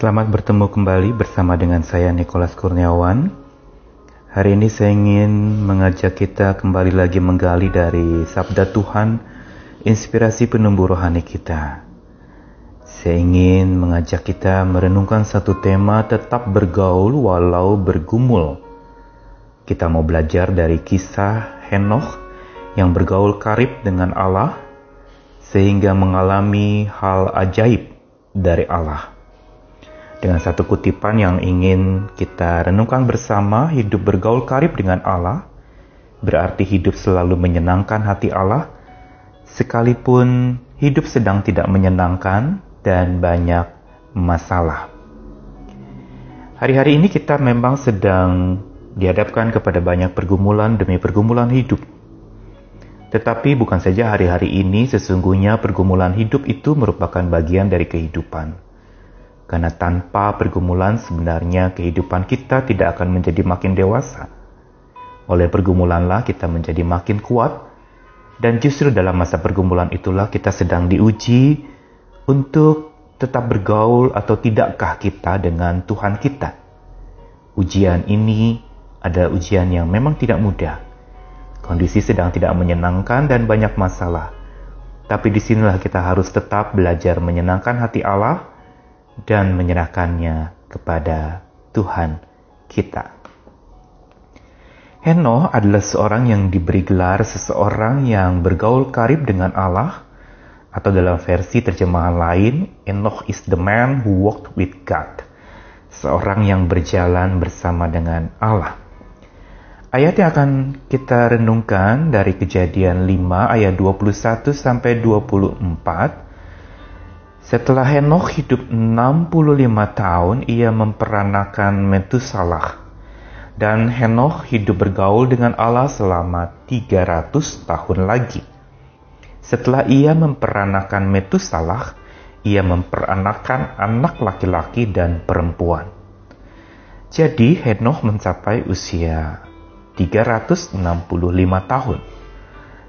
Selamat bertemu kembali bersama dengan saya Nikolas Kurniawan. Hari ini saya ingin mengajak kita kembali lagi menggali dari Sabda Tuhan, inspirasi penumbuh rohani kita. Saya ingin mengajak kita merenungkan satu tema tetap bergaul walau bergumul. Kita mau belajar dari kisah Henoch yang bergaul karib dengan Allah sehingga mengalami hal ajaib dari Allah. Dengan satu kutipan yang ingin kita renungkan bersama, hidup bergaul karib dengan Allah berarti hidup selalu menyenangkan hati Allah, sekalipun hidup sedang tidak menyenangkan dan banyak masalah. Hari-hari ini kita memang sedang dihadapkan kepada banyak pergumulan demi pergumulan hidup. Tetapi bukan saja hari-hari ini, sesungguhnya pergumulan hidup itu merupakan bagian dari kehidupan karena tanpa pergumulan sebenarnya kehidupan kita tidak akan menjadi makin dewasa. Oleh pergumulanlah kita menjadi makin kuat dan justru dalam masa pergumulan itulah kita sedang diuji untuk tetap bergaul atau tidakkah kita dengan Tuhan kita. Ujian ini adalah ujian yang memang tidak mudah. Kondisi sedang tidak menyenangkan dan banyak masalah. Tapi di sinilah kita harus tetap belajar menyenangkan hati Allah dan menyerahkannya kepada Tuhan kita. Henoh adalah seorang yang diberi gelar seseorang yang bergaul karib dengan Allah atau dalam versi terjemahan lain, Enoch is the man who walked with God. Seorang yang berjalan bersama dengan Allah. Ayat yang akan kita renungkan dari kejadian 5 ayat 21 sampai 24 setelah Henokh hidup 65 tahun, ia memperanakan Metusalah. Dan Henokh hidup bergaul dengan Allah selama 300 tahun lagi. Setelah ia memperanakan Metusalah, ia memperanakan anak laki-laki dan perempuan. Jadi Henokh mencapai usia 365 tahun.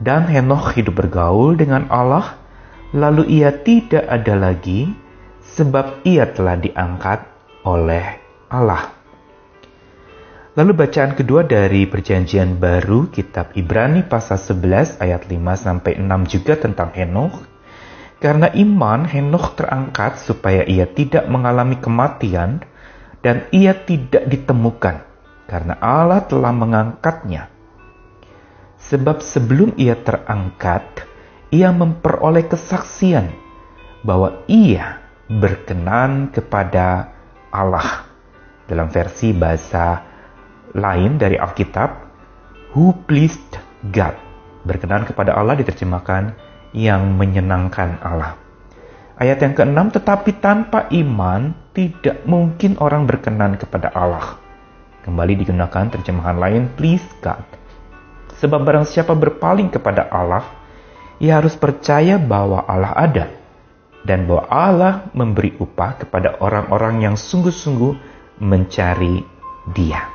Dan Henokh hidup bergaul dengan Allah lalu ia tidak ada lagi sebab ia telah diangkat oleh Allah. Lalu bacaan kedua dari perjanjian baru kitab Ibrani pasal 11 ayat 5 sampai 6 juga tentang Henokh. Karena iman Henokh terangkat supaya ia tidak mengalami kematian dan ia tidak ditemukan karena Allah telah mengangkatnya. Sebab sebelum ia terangkat, ia memperoleh kesaksian bahwa ia berkenan kepada Allah. Dalam versi bahasa lain dari Alkitab, who pleased God. Berkenan kepada Allah diterjemahkan yang menyenangkan Allah. Ayat yang keenam, tetapi tanpa iman tidak mungkin orang berkenan kepada Allah. Kembali digunakan terjemahan lain, please God. Sebab barang siapa berpaling kepada Allah, ia harus percaya bahwa Allah ada dan bahwa Allah memberi upah kepada orang-orang yang sungguh-sungguh mencari Dia.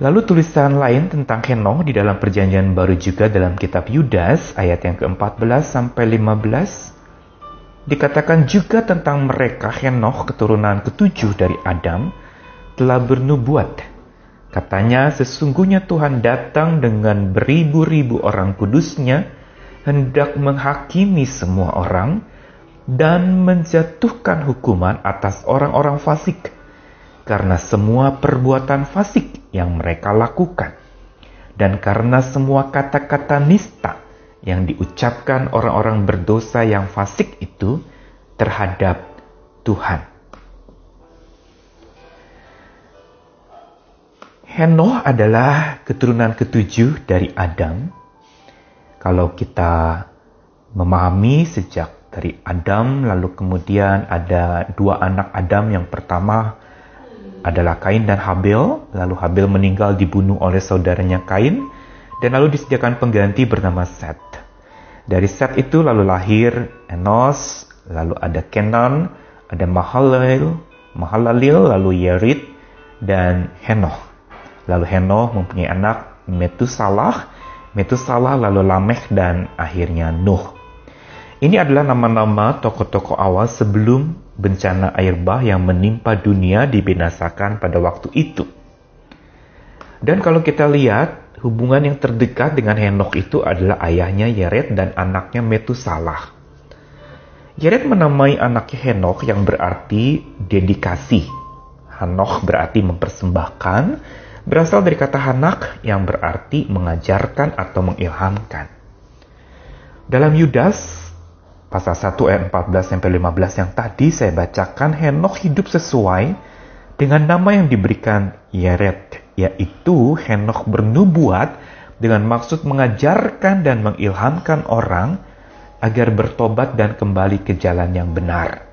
Lalu tulisan lain tentang Henoch di dalam perjanjian baru juga dalam kitab Yudas ayat yang ke-14 sampai 15 dikatakan juga tentang mereka Henoch keturunan ketujuh dari Adam telah bernubuat Katanya, sesungguhnya Tuhan datang dengan beribu-ribu orang kudusnya, hendak menghakimi semua orang, dan menjatuhkan hukuman atas orang-orang fasik, karena semua perbuatan fasik yang mereka lakukan, dan karena semua kata-kata nista yang diucapkan orang-orang berdosa yang fasik itu terhadap Tuhan. Henoh adalah keturunan ketujuh dari Adam. Kalau kita memahami sejak dari Adam, lalu kemudian ada dua anak Adam. Yang pertama adalah Kain dan Habel. Lalu Habel meninggal dibunuh oleh saudaranya Kain. Dan lalu disediakan pengganti bernama Seth. Dari Seth itu lalu lahir Enos, lalu ada Kenan, ada Mahalalel, Mahalalil, lalu Yerit, dan Henoh. Lalu Henoh mempunyai anak Metusalah, Metusalah lalu Lameh dan akhirnya Nuh. Ini adalah nama-nama tokoh-tokoh awal sebelum bencana air bah yang menimpa dunia dibinasakan pada waktu itu. Dan kalau kita lihat, hubungan yang terdekat dengan Henok itu adalah ayahnya Yered dan anaknya Metusalah. Yered menamai anaknya Henok yang berarti dedikasi. Hanoch berarti mempersembahkan, berasal dari kata Hanak yang berarti mengajarkan atau mengilhamkan. Dalam Yudas pasal 1 ayat 14 sampai 15 yang tadi saya bacakan Henok hidup sesuai dengan nama yang diberikan Yeret yaitu Henok bernubuat dengan maksud mengajarkan dan mengilhamkan orang agar bertobat dan kembali ke jalan yang benar.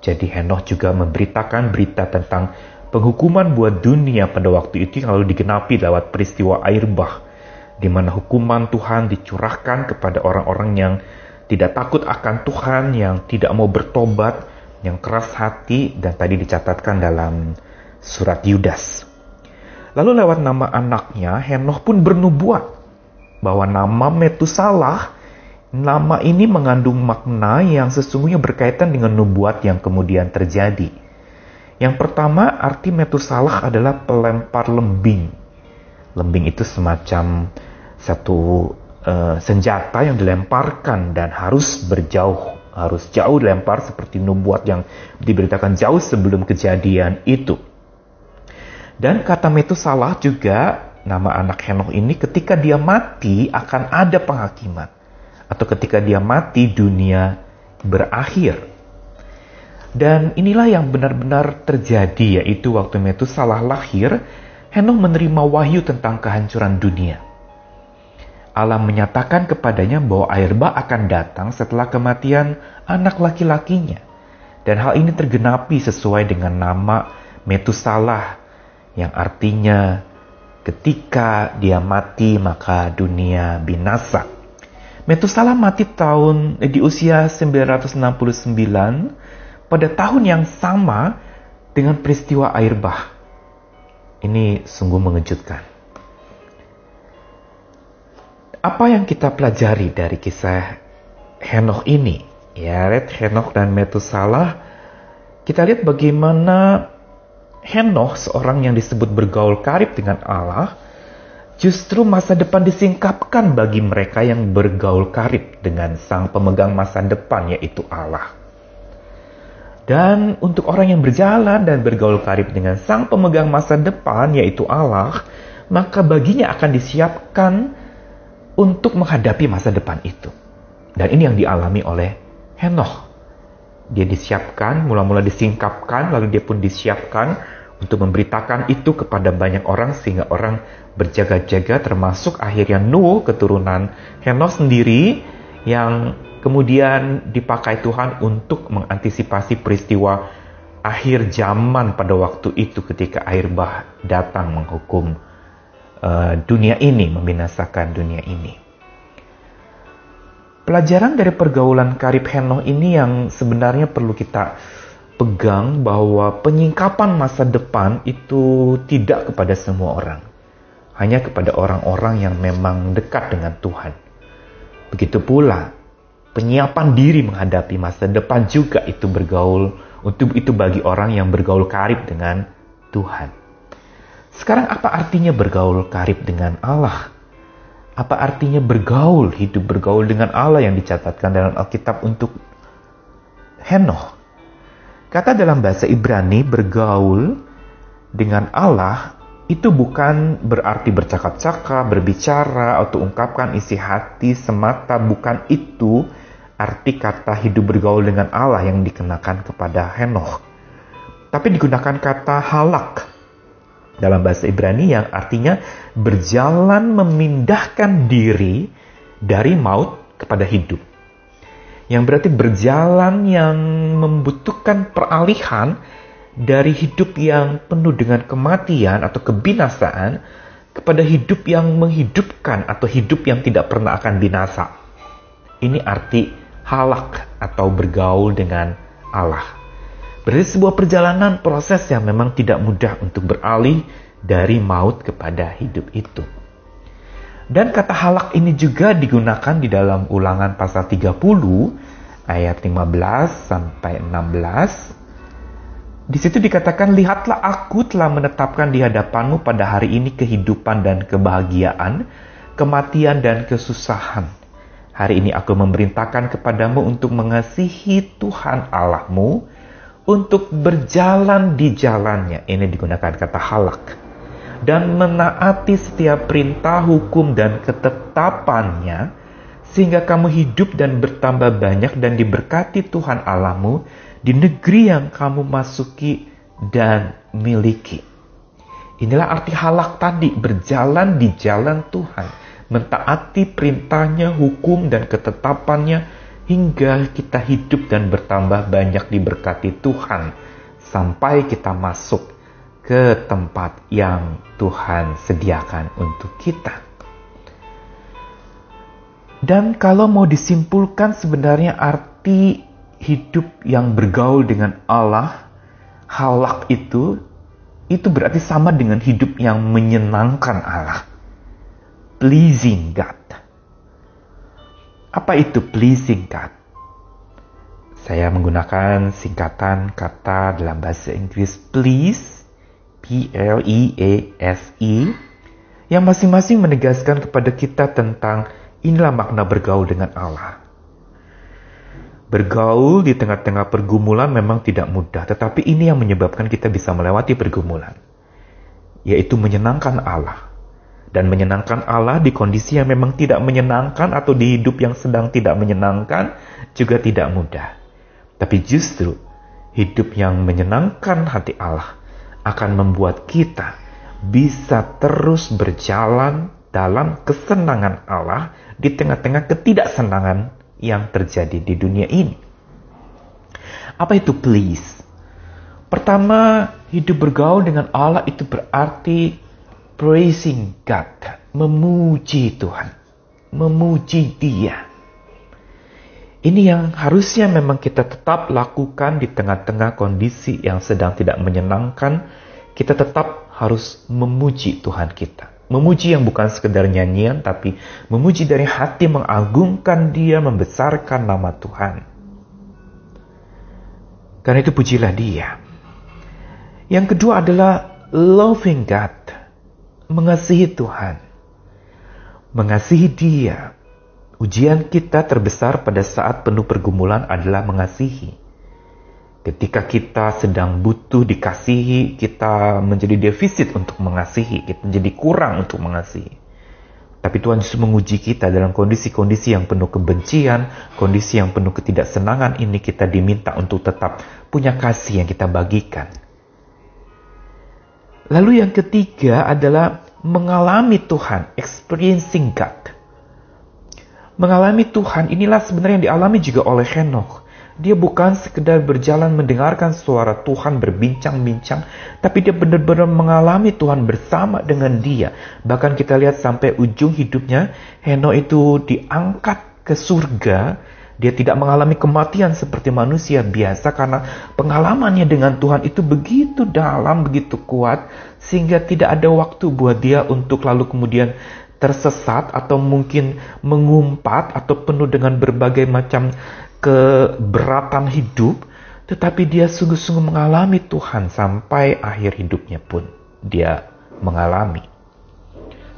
Jadi Henok juga memberitakan berita tentang penghukuman buat dunia pada waktu itu lalu digenapi lewat peristiwa air bah, di mana hukuman Tuhan dicurahkan kepada orang-orang yang tidak takut akan Tuhan, yang tidak mau bertobat, yang keras hati, dan tadi dicatatkan dalam surat Yudas. Lalu lewat nama anaknya, Henoh pun bernubuat bahwa nama Metusalah, nama ini mengandung makna yang sesungguhnya berkaitan dengan nubuat yang kemudian terjadi. Yang pertama, arti Metusalah adalah pelempar lembing. Lembing itu semacam satu uh, senjata yang dilemparkan dan harus berjauh, harus jauh dilempar seperti nubuat yang diberitakan jauh sebelum kejadian itu. Dan kata salah juga nama anak Henok ini ketika dia mati akan ada penghakiman. Atau ketika dia mati dunia berakhir. Dan inilah yang benar-benar terjadi yaitu waktu salah lahir, Henok menerima wahyu tentang kehancuran dunia. Allah menyatakan kepadanya bahwa air bah akan datang setelah kematian anak laki-lakinya. Dan hal ini tergenapi sesuai dengan nama Metusalah yang artinya ketika dia mati maka dunia binasa. Metusalah mati tahun di usia 969 pada tahun yang sama dengan peristiwa air bah. Ini sungguh mengejutkan. Apa yang kita pelajari dari kisah Henokh ini? Ya, Red Henokh dan Metusalah, kita lihat bagaimana Henokh, seorang yang disebut bergaul karib dengan Allah, justru masa depan disingkapkan bagi mereka yang bergaul karib dengan sang pemegang masa depan, yaitu Allah. Dan untuk orang yang berjalan dan bergaul karib dengan sang pemegang masa depan, yaitu Allah, maka baginya akan disiapkan untuk menghadapi masa depan itu. Dan ini yang dialami oleh Henoch. Dia disiapkan, mula-mula disingkapkan, lalu dia pun disiapkan untuk memberitakan itu kepada banyak orang sehingga orang berjaga-jaga termasuk akhirnya Nuh keturunan Henoch sendiri yang kemudian dipakai Tuhan untuk mengantisipasi peristiwa akhir zaman pada waktu itu ketika air bah datang menghukum uh, dunia ini, membinasakan dunia ini. Pelajaran dari pergaulan karib Henoh ini yang sebenarnya perlu kita pegang bahwa penyingkapan masa depan itu tidak kepada semua orang. Hanya kepada orang-orang yang memang dekat dengan Tuhan. Begitu pula penyiapan diri menghadapi masa depan juga itu bergaul untuk itu bagi orang yang bergaul karib dengan Tuhan. Sekarang apa artinya bergaul karib dengan Allah? Apa artinya bergaul, hidup bergaul dengan Allah yang dicatatkan dalam Alkitab untuk Henoh? Kata dalam bahasa Ibrani bergaul dengan Allah itu bukan berarti bercakap-cakap, berbicara, atau ungkapkan isi hati semata. Bukan itu arti kata hidup bergaul dengan Allah yang dikenakan kepada Henoh. Tapi digunakan kata halak dalam bahasa Ibrani yang artinya berjalan memindahkan diri dari maut kepada hidup. Yang berarti berjalan yang membutuhkan peralihan dari hidup yang penuh dengan kematian atau kebinasaan kepada hidup yang menghidupkan atau hidup yang tidak pernah akan binasa. Ini arti halak atau bergaul dengan Allah. Berarti sebuah perjalanan proses yang memang tidak mudah untuk beralih dari maut kepada hidup itu. Dan kata halak ini juga digunakan di dalam ulangan pasal 30 ayat 15 sampai 16. Di situ dikatakan, "Lihatlah aku telah menetapkan di hadapanmu pada hari ini kehidupan dan kebahagiaan, kematian dan kesusahan. Hari ini aku memerintahkan kepadamu untuk mengasihi Tuhan Allahmu, untuk berjalan di jalannya." Ini digunakan kata halak. Dan menaati setiap perintah, hukum, dan ketetapannya, sehingga kamu hidup dan bertambah banyak dan diberkati Tuhan Allahmu di negeri yang kamu masuki dan miliki. Inilah arti halak tadi, berjalan di jalan Tuhan, mentaati perintahnya, hukum, dan ketetapannya, hingga kita hidup dan bertambah banyak diberkati Tuhan, sampai kita masuk ke tempat yang Tuhan sediakan untuk kita. Dan kalau mau disimpulkan sebenarnya arti hidup yang bergaul dengan Allah, halak itu, itu berarti sama dengan hidup yang menyenangkan Allah. Pleasing God. Apa itu pleasing God? Saya menggunakan singkatan kata dalam bahasa Inggris please, P-L-E-A-S-E, e, yang masing-masing menegaskan kepada kita tentang Inilah makna bergaul dengan Allah. Bergaul di tengah-tengah pergumulan memang tidak mudah, tetapi ini yang menyebabkan kita bisa melewati pergumulan, yaitu menyenangkan Allah. Dan menyenangkan Allah di kondisi yang memang tidak menyenangkan atau di hidup yang sedang tidak menyenangkan juga tidak mudah. Tapi justru hidup yang menyenangkan hati Allah akan membuat kita bisa terus berjalan dalam kesenangan Allah di tengah-tengah ketidaksenangan yang terjadi di dunia ini. Apa itu please? Pertama, hidup bergaul dengan Allah itu berarti praising God, memuji Tuhan, memuji Dia. Ini yang harusnya memang kita tetap lakukan di tengah-tengah kondisi yang sedang tidak menyenangkan. Kita tetap harus memuji Tuhan kita. Memuji yang bukan sekedar nyanyian, tapi memuji dari hati mengagungkan dia, membesarkan nama Tuhan. Karena itu pujilah dia. Yang kedua adalah loving God. Mengasihi Tuhan. Mengasihi dia. Ujian kita terbesar pada saat penuh pergumulan adalah mengasihi. Ketika kita sedang butuh dikasihi, kita menjadi defisit untuk mengasihi, kita menjadi kurang untuk mengasihi. Tapi Tuhan justru menguji kita dalam kondisi-kondisi yang penuh kebencian, kondisi yang penuh ketidaksenangan ini kita diminta untuk tetap punya kasih yang kita bagikan. Lalu yang ketiga adalah mengalami Tuhan, experiencing God. Mengalami Tuhan inilah sebenarnya yang dialami juga oleh Henokh. Dia bukan sekedar berjalan mendengarkan suara Tuhan berbincang-bincang, tapi dia benar-benar mengalami Tuhan bersama dengan dia. Bahkan kita lihat sampai ujung hidupnya, Heno itu diangkat ke surga. Dia tidak mengalami kematian seperti manusia biasa karena pengalamannya dengan Tuhan itu begitu dalam, begitu kuat, sehingga tidak ada waktu buat dia untuk lalu kemudian tersesat atau mungkin mengumpat atau penuh dengan berbagai macam keberatan hidup, tetapi dia sungguh-sungguh mengalami Tuhan sampai akhir hidupnya pun dia mengalami.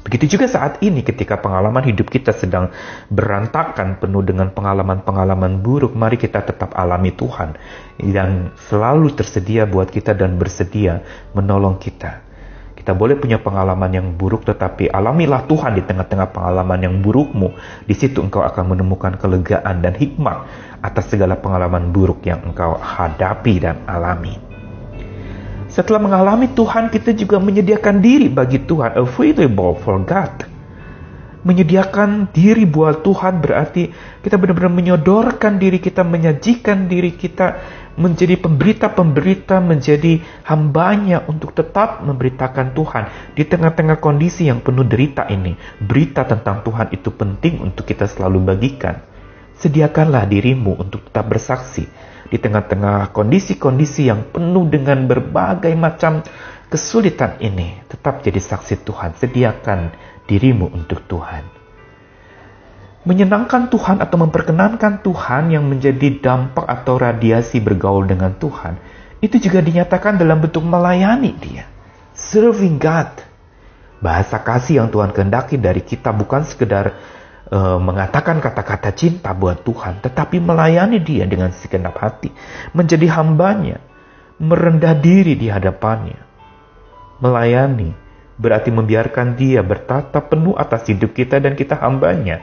Begitu juga saat ini ketika pengalaman hidup kita sedang berantakan penuh dengan pengalaman-pengalaman buruk, mari kita tetap alami Tuhan yang selalu tersedia buat kita dan bersedia menolong kita. Kita boleh punya pengalaman yang buruk, tetapi alamilah Tuhan di tengah-tengah pengalaman yang burukmu. Di situ engkau akan menemukan kelegaan dan hikmah atas segala pengalaman buruk yang engkau hadapi dan alami. Setelah mengalami Tuhan, kita juga menyediakan diri bagi Tuhan, available for God. Menyediakan diri buat Tuhan berarti kita benar-benar menyodorkan diri kita, menyajikan diri kita menjadi pemberita-pemberita, menjadi hambanya untuk tetap memberitakan Tuhan di tengah-tengah kondisi yang penuh derita ini. Berita tentang Tuhan itu penting untuk kita selalu bagikan. Sediakanlah dirimu untuk tetap bersaksi di tengah-tengah kondisi-kondisi yang penuh dengan berbagai macam kesulitan ini. Tetap jadi saksi Tuhan, sediakan dirimu untuk Tuhan. Menyenangkan Tuhan atau memperkenankan Tuhan yang menjadi dampak atau radiasi bergaul dengan Tuhan, itu juga dinyatakan dalam bentuk melayani dia. Serving God. Bahasa kasih yang Tuhan kehendaki dari kita bukan sekedar uh, mengatakan kata-kata cinta buat Tuhan, tetapi melayani dia dengan segenap hati, menjadi hambanya, merendah diri di hadapannya. Melayani berarti membiarkan dia bertata penuh atas hidup kita dan kita hambanya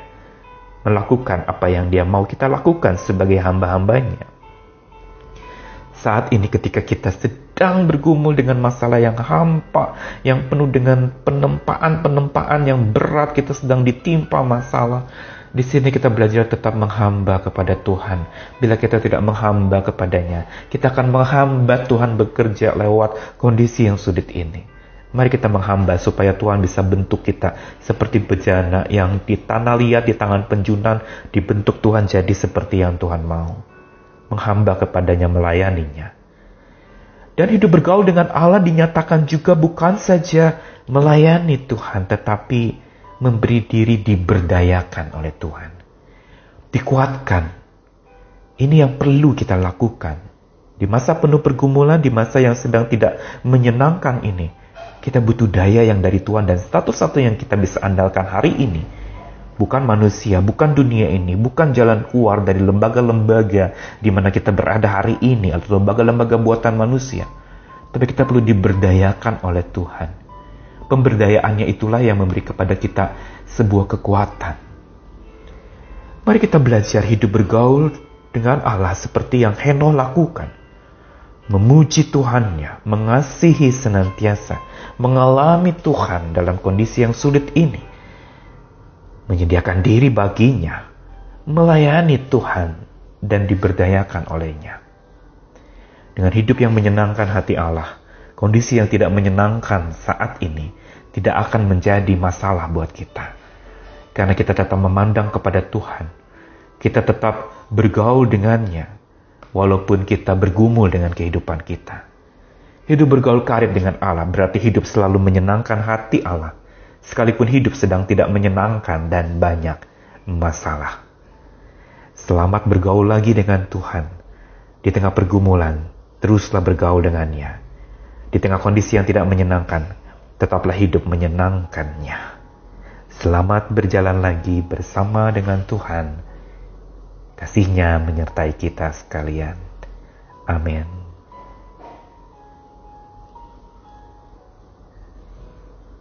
melakukan apa yang dia mau kita lakukan sebagai hamba-hambanya. Saat ini ketika kita sedang bergumul dengan masalah yang hampa, yang penuh dengan penempaan-penempaan yang berat, kita sedang ditimpa masalah. Di sini kita belajar tetap menghamba kepada Tuhan. Bila kita tidak menghamba kepadanya, kita akan menghambat Tuhan bekerja lewat kondisi yang sulit ini. Mari kita menghamba supaya Tuhan bisa bentuk kita seperti bejana yang di tanah liat di tangan penjunan dibentuk Tuhan jadi seperti yang Tuhan mau. Menghamba kepadanya melayaninya. Dan hidup bergaul dengan Allah dinyatakan juga bukan saja melayani Tuhan tetapi memberi diri diberdayakan oleh Tuhan. Dikuatkan. Ini yang perlu kita lakukan. Di masa penuh pergumulan, di masa yang sedang tidak menyenangkan ini, kita butuh daya yang dari Tuhan dan status satu yang kita bisa andalkan hari ini. Bukan manusia, bukan dunia ini, bukan jalan keluar dari lembaga-lembaga di mana kita berada hari ini atau lembaga-lembaga buatan manusia. Tapi kita perlu diberdayakan oleh Tuhan. Pemberdayaannya itulah yang memberi kepada kita sebuah kekuatan. Mari kita belajar hidup bergaul dengan Allah seperti yang Henoh lakukan memuji Tuhannya, mengasihi senantiasa, mengalami Tuhan dalam kondisi yang sulit ini, menyediakan diri baginya, melayani Tuhan, dan diberdayakan olehnya. Dengan hidup yang menyenangkan hati Allah, kondisi yang tidak menyenangkan saat ini tidak akan menjadi masalah buat kita. Karena kita tetap memandang kepada Tuhan, kita tetap bergaul dengannya, walaupun kita bergumul dengan kehidupan kita. Hidup bergaul karib dengan Allah berarti hidup selalu menyenangkan hati Allah, sekalipun hidup sedang tidak menyenangkan dan banyak masalah. Selamat bergaul lagi dengan Tuhan. Di tengah pergumulan, teruslah bergaul dengannya. Di tengah kondisi yang tidak menyenangkan, tetaplah hidup menyenangkannya. Selamat berjalan lagi bersama dengan Tuhan Kasihnya menyertai kita sekalian. Amin.